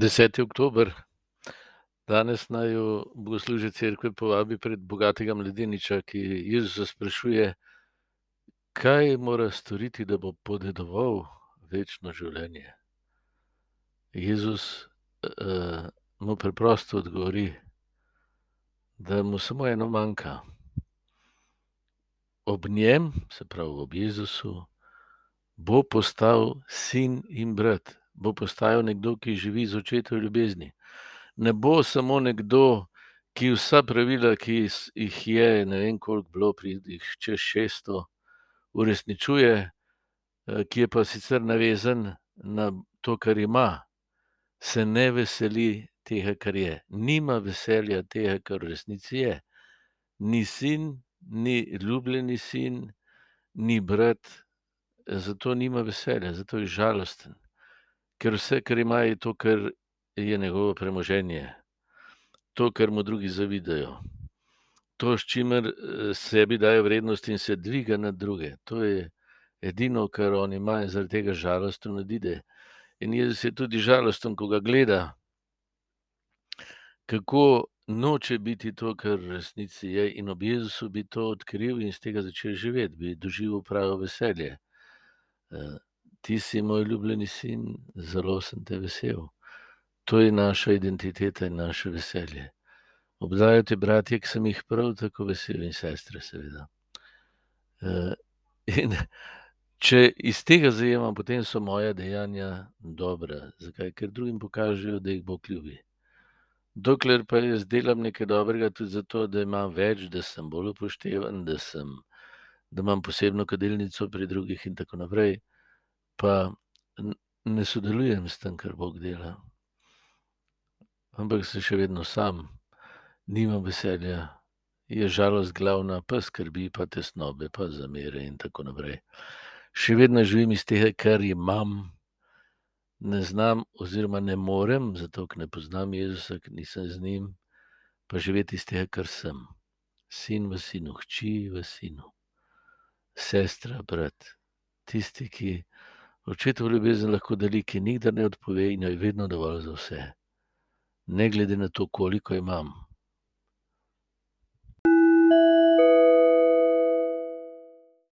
10. oktober, danes naj jo bogoslužje cerkve povabi pred bogatega mladeniča, ki Jezusa sprašuje, kaj mora storiti, da bo podedoval večno življenje. Jezus uh, mu preprosto odgovori, da mu samo eno manjka. Ob njem, se pravi ob Jezusu, bo postal sin in brat bo postajal nekdo, ki živi z očetovo ljubezni. Ne bo samo nekdo, ki vsa pravila, ki jih je, ne vem koliko bilo, pridih čez šesto, uresničuje, eh, ki je pa sicer navezan na to, kar ima, se ne veseli tega, kar je. Nima veselja tega, kar v resnici je. Ni sin, ni ljubljeni sin, ni brat, zato nima veselja, zato je žalosten ker vse, kar ima, je to, kar je njegovo premoženje, to, kar mu drugi zavidajo, to, s čimer eh, sebi daje vrednost in se dviga nad druge. To je edino, kar on ima in zaradi tega žalosten odide. In je tudi žalosten, ko ga gleda, kako noče biti to, kar v resnici je, in ob Jezusu bi to odkril in iz tega začel živeti, bi doživel pravo veselje. Eh, ti si moj ljubljeni sin, zelo sem te vesel. To je naša identiteta in naše veselje. Obdajajo te bratje, ki sem jih prav tako vesel, in sestre, seveda. Uh, in če iz tega zajemam, potem so moja dejanja dobra. Zakaj? Ker drugim pokažejo, da jih Bog ljubi. Dokler pa jaz delam nekaj dobrega, tudi zato, da imam več, da sem bolj upošteven, da, sem, da imam posebno kadilnico pri drugih, in tako naprej, pa ne sodelujem s tem, kar Bog dela. Ampak se še vedno sam, nimam veselja, je žalost glavna, pa skrbi, pa tesnobe, pa zamere in tako naprej. Še vedno živim iz tega, kar imam, ne znam, oziroma ne morem, zato ker ne poznam Jezusa, ker nisem z njim, pa živeti iz tega, kar sem. Sin v sinu, hči v sinu, sestra, brat, tisti, ki Očetov ljubezen lahko deli, ki nikdar ne odpove in jo je vedno dovolj za vse. Ne glede na to, koliko imam.